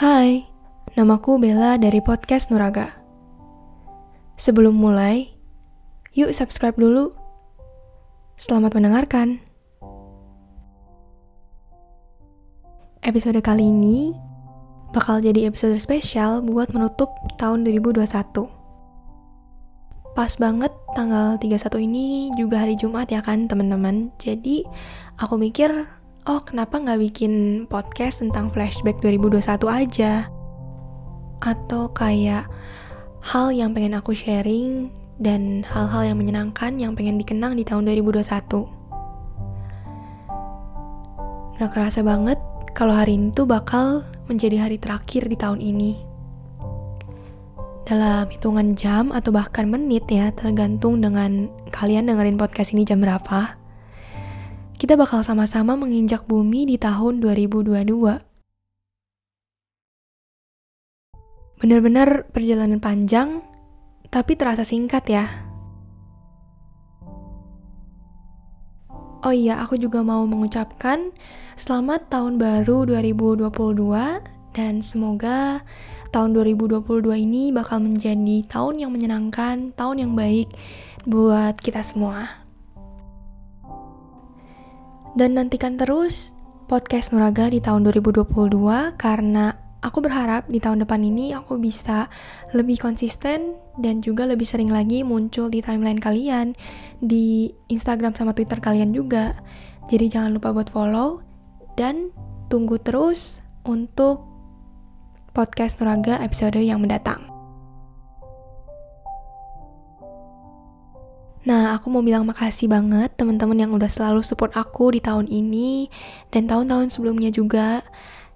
Hai, namaku Bella dari podcast Nuraga. Sebelum mulai, yuk subscribe dulu. Selamat mendengarkan. Episode kali ini bakal jadi episode spesial buat menutup tahun 2021. Pas banget tanggal 31 ini juga hari Jumat ya kan teman-teman. Jadi aku mikir oh kenapa nggak bikin podcast tentang flashback 2021 aja? Atau kayak hal yang pengen aku sharing dan hal-hal yang menyenangkan yang pengen dikenang di tahun 2021. Gak kerasa banget kalau hari ini tuh bakal menjadi hari terakhir di tahun ini. Dalam hitungan jam atau bahkan menit ya, tergantung dengan kalian dengerin podcast ini jam berapa kita bakal sama-sama menginjak bumi di tahun 2022. Benar-benar perjalanan panjang, tapi terasa singkat ya. Oh iya, aku juga mau mengucapkan selamat tahun baru 2022 dan semoga tahun 2022 ini bakal menjadi tahun yang menyenangkan, tahun yang baik buat kita semua. Dan nantikan terus podcast Nuraga di tahun 2022 karena aku berharap di tahun depan ini aku bisa lebih konsisten dan juga lebih sering lagi muncul di timeline kalian, di Instagram sama Twitter kalian juga. Jadi jangan lupa buat follow dan tunggu terus untuk podcast Nuraga episode yang mendatang. Nah, aku mau bilang makasih banget teman-teman yang udah selalu support aku di tahun ini dan tahun-tahun sebelumnya juga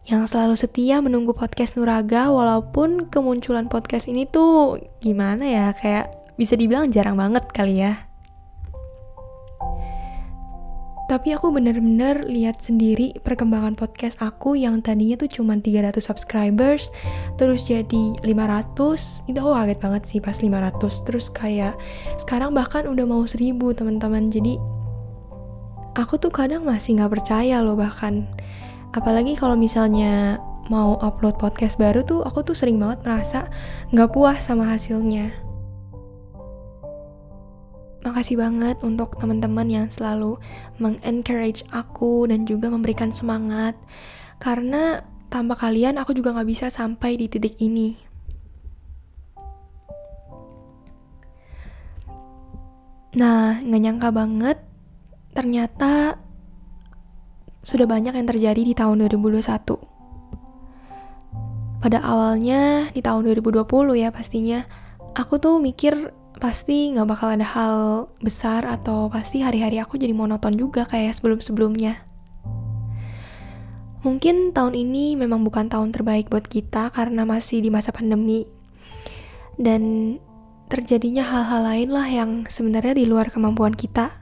yang selalu setia menunggu podcast Nuraga walaupun kemunculan podcast ini tuh gimana ya kayak bisa dibilang jarang banget kali ya. Tapi aku bener-bener lihat sendiri perkembangan podcast aku yang tadinya tuh cuma 300 subscribers, terus jadi 500, itu aku kaget banget sih pas 500, terus kayak sekarang bahkan udah mau 1000 teman-teman, jadi aku tuh kadang masih nggak percaya loh bahkan, apalagi kalau misalnya mau upload podcast baru tuh aku tuh sering banget merasa nggak puas sama hasilnya Makasih banget untuk teman-teman yang selalu mengencourage aku dan juga memberikan semangat. Karena tanpa kalian aku juga gak bisa sampai di titik ini. Nah, gak nyangka banget ternyata sudah banyak yang terjadi di tahun 2021. Pada awalnya di tahun 2020 ya pastinya, aku tuh mikir pasti nggak bakal ada hal besar atau pasti hari-hari aku jadi monoton juga kayak sebelum-sebelumnya. Mungkin tahun ini memang bukan tahun terbaik buat kita karena masih di masa pandemi. Dan terjadinya hal-hal lain lah yang sebenarnya di luar kemampuan kita.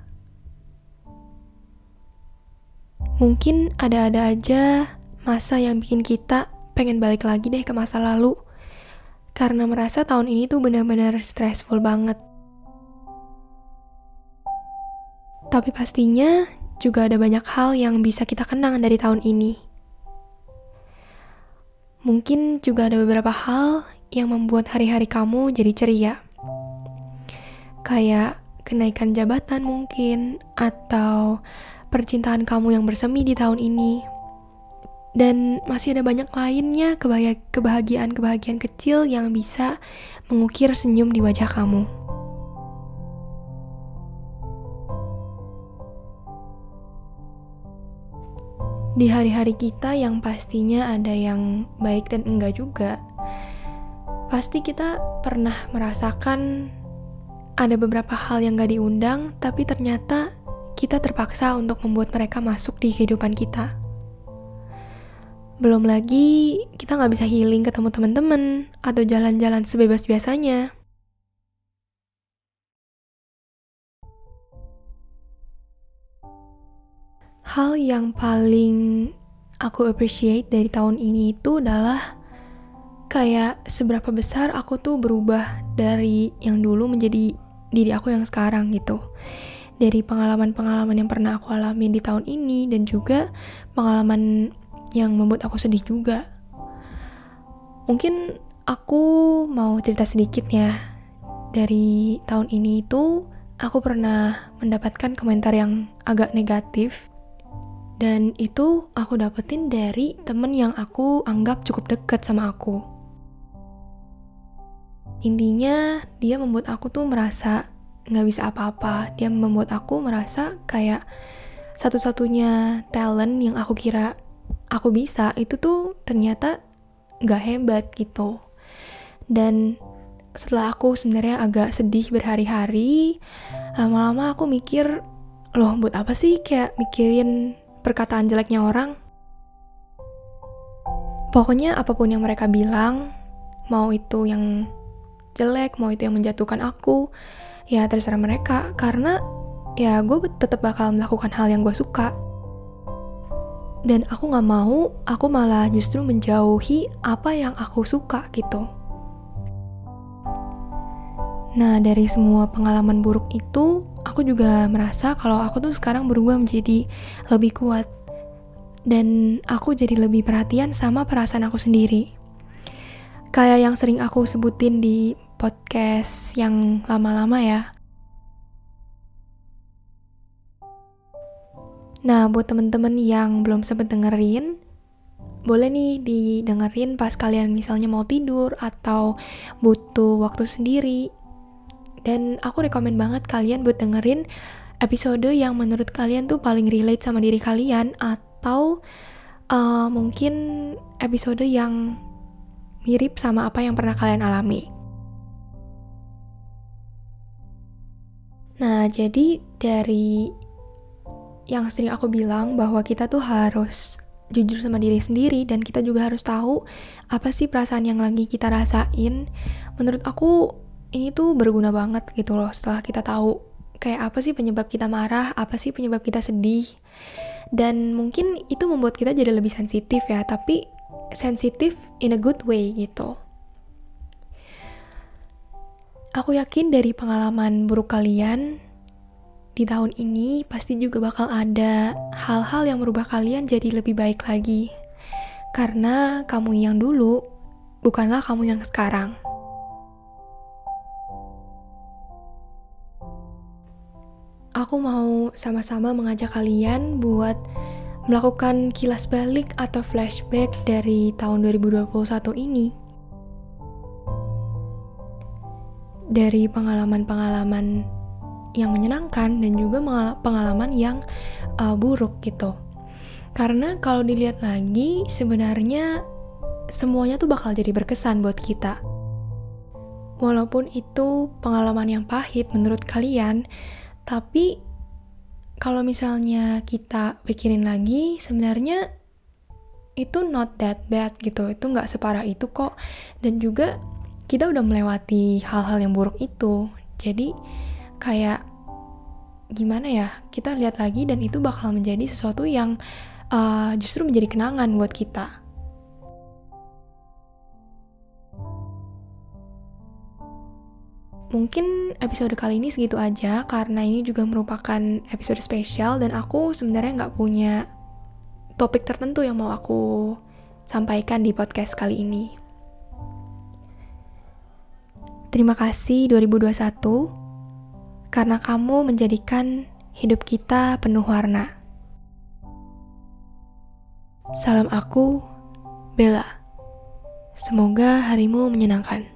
Mungkin ada-ada aja masa yang bikin kita pengen balik lagi deh ke masa lalu karena merasa tahun ini tuh benar-benar stressful banget. Tapi pastinya juga ada banyak hal yang bisa kita kenang dari tahun ini. Mungkin juga ada beberapa hal yang membuat hari-hari kamu jadi ceria. Kayak kenaikan jabatan mungkin, atau percintaan kamu yang bersemi di tahun ini dan masih ada banyak lainnya kebahagiaan-kebahagiaan kecil yang bisa mengukir senyum di wajah kamu. Di hari-hari kita yang pastinya ada yang baik dan enggak juga, pasti kita pernah merasakan ada beberapa hal yang gak diundang, tapi ternyata kita terpaksa untuk membuat mereka masuk di kehidupan kita. Belum lagi kita nggak bisa healing ketemu teman-teman atau jalan-jalan sebebas biasanya. Hal yang paling aku appreciate dari tahun ini itu adalah kayak seberapa besar aku tuh berubah dari yang dulu menjadi diri aku yang sekarang gitu. Dari pengalaman-pengalaman yang pernah aku alami di tahun ini dan juga pengalaman yang membuat aku sedih juga. Mungkin aku mau cerita sedikit ya. Dari tahun ini itu aku pernah mendapatkan komentar yang agak negatif dan itu aku dapetin dari temen yang aku anggap cukup deket sama aku. Intinya dia membuat aku tuh merasa nggak bisa apa-apa. Dia membuat aku merasa kayak satu-satunya talent yang aku kira aku bisa itu tuh ternyata nggak hebat gitu. Dan setelah aku sebenarnya agak sedih berhari-hari, lama-lama aku mikir, loh buat apa sih kayak mikirin perkataan jeleknya orang. Pokoknya apa pun yang mereka bilang, mau itu yang jelek, mau itu yang menjatuhkan aku, ya terserah mereka. Karena ya gue tetap bakal melakukan hal yang gue suka. Dan aku gak mau, aku malah justru menjauhi apa yang aku suka gitu. Nah, dari semua pengalaman buruk itu, aku juga merasa kalau aku tuh sekarang berubah menjadi lebih kuat dan aku jadi lebih perhatian sama perasaan aku sendiri. Kayak yang sering aku sebutin di podcast yang lama-lama ya. Nah, buat temen-temen yang belum sempet dengerin, boleh nih didengerin pas kalian misalnya mau tidur atau butuh waktu sendiri dan aku rekomen banget kalian buat dengerin episode yang menurut kalian tuh paling relate sama diri kalian atau uh, mungkin episode yang mirip sama apa yang pernah kalian alami. Nah, jadi dari yang sering aku bilang bahwa kita tuh harus jujur sama diri sendiri dan kita juga harus tahu apa sih perasaan yang lagi kita rasain. Menurut aku ini tuh berguna banget gitu loh setelah kita tahu kayak apa sih penyebab kita marah, apa sih penyebab kita sedih. Dan mungkin itu membuat kita jadi lebih sensitif ya, tapi sensitif in a good way gitu. Aku yakin dari pengalaman buruk kalian di tahun ini pasti juga bakal ada hal-hal yang merubah kalian jadi lebih baik lagi. Karena kamu yang dulu bukanlah kamu yang sekarang. aku mau sama-sama mengajak kalian buat melakukan kilas balik atau flashback dari tahun 2021 ini. Dari pengalaman-pengalaman yang menyenangkan dan juga pengalaman yang uh, buruk gitu. Karena kalau dilihat lagi sebenarnya semuanya tuh bakal jadi berkesan buat kita. Walaupun itu pengalaman yang pahit menurut kalian, tapi kalau misalnya kita pikirin lagi, sebenarnya itu not that bad gitu. Itu nggak separah itu kok. Dan juga kita udah melewati hal-hal yang buruk itu. Jadi kayak gimana ya? Kita lihat lagi dan itu bakal menjadi sesuatu yang uh, justru menjadi kenangan buat kita. Mungkin episode kali ini segitu aja karena ini juga merupakan episode spesial dan aku sebenarnya nggak punya topik tertentu yang mau aku sampaikan di podcast kali ini. Terima kasih 2021 karena kamu menjadikan hidup kita penuh warna. Salam aku, Bella. Semoga harimu menyenangkan.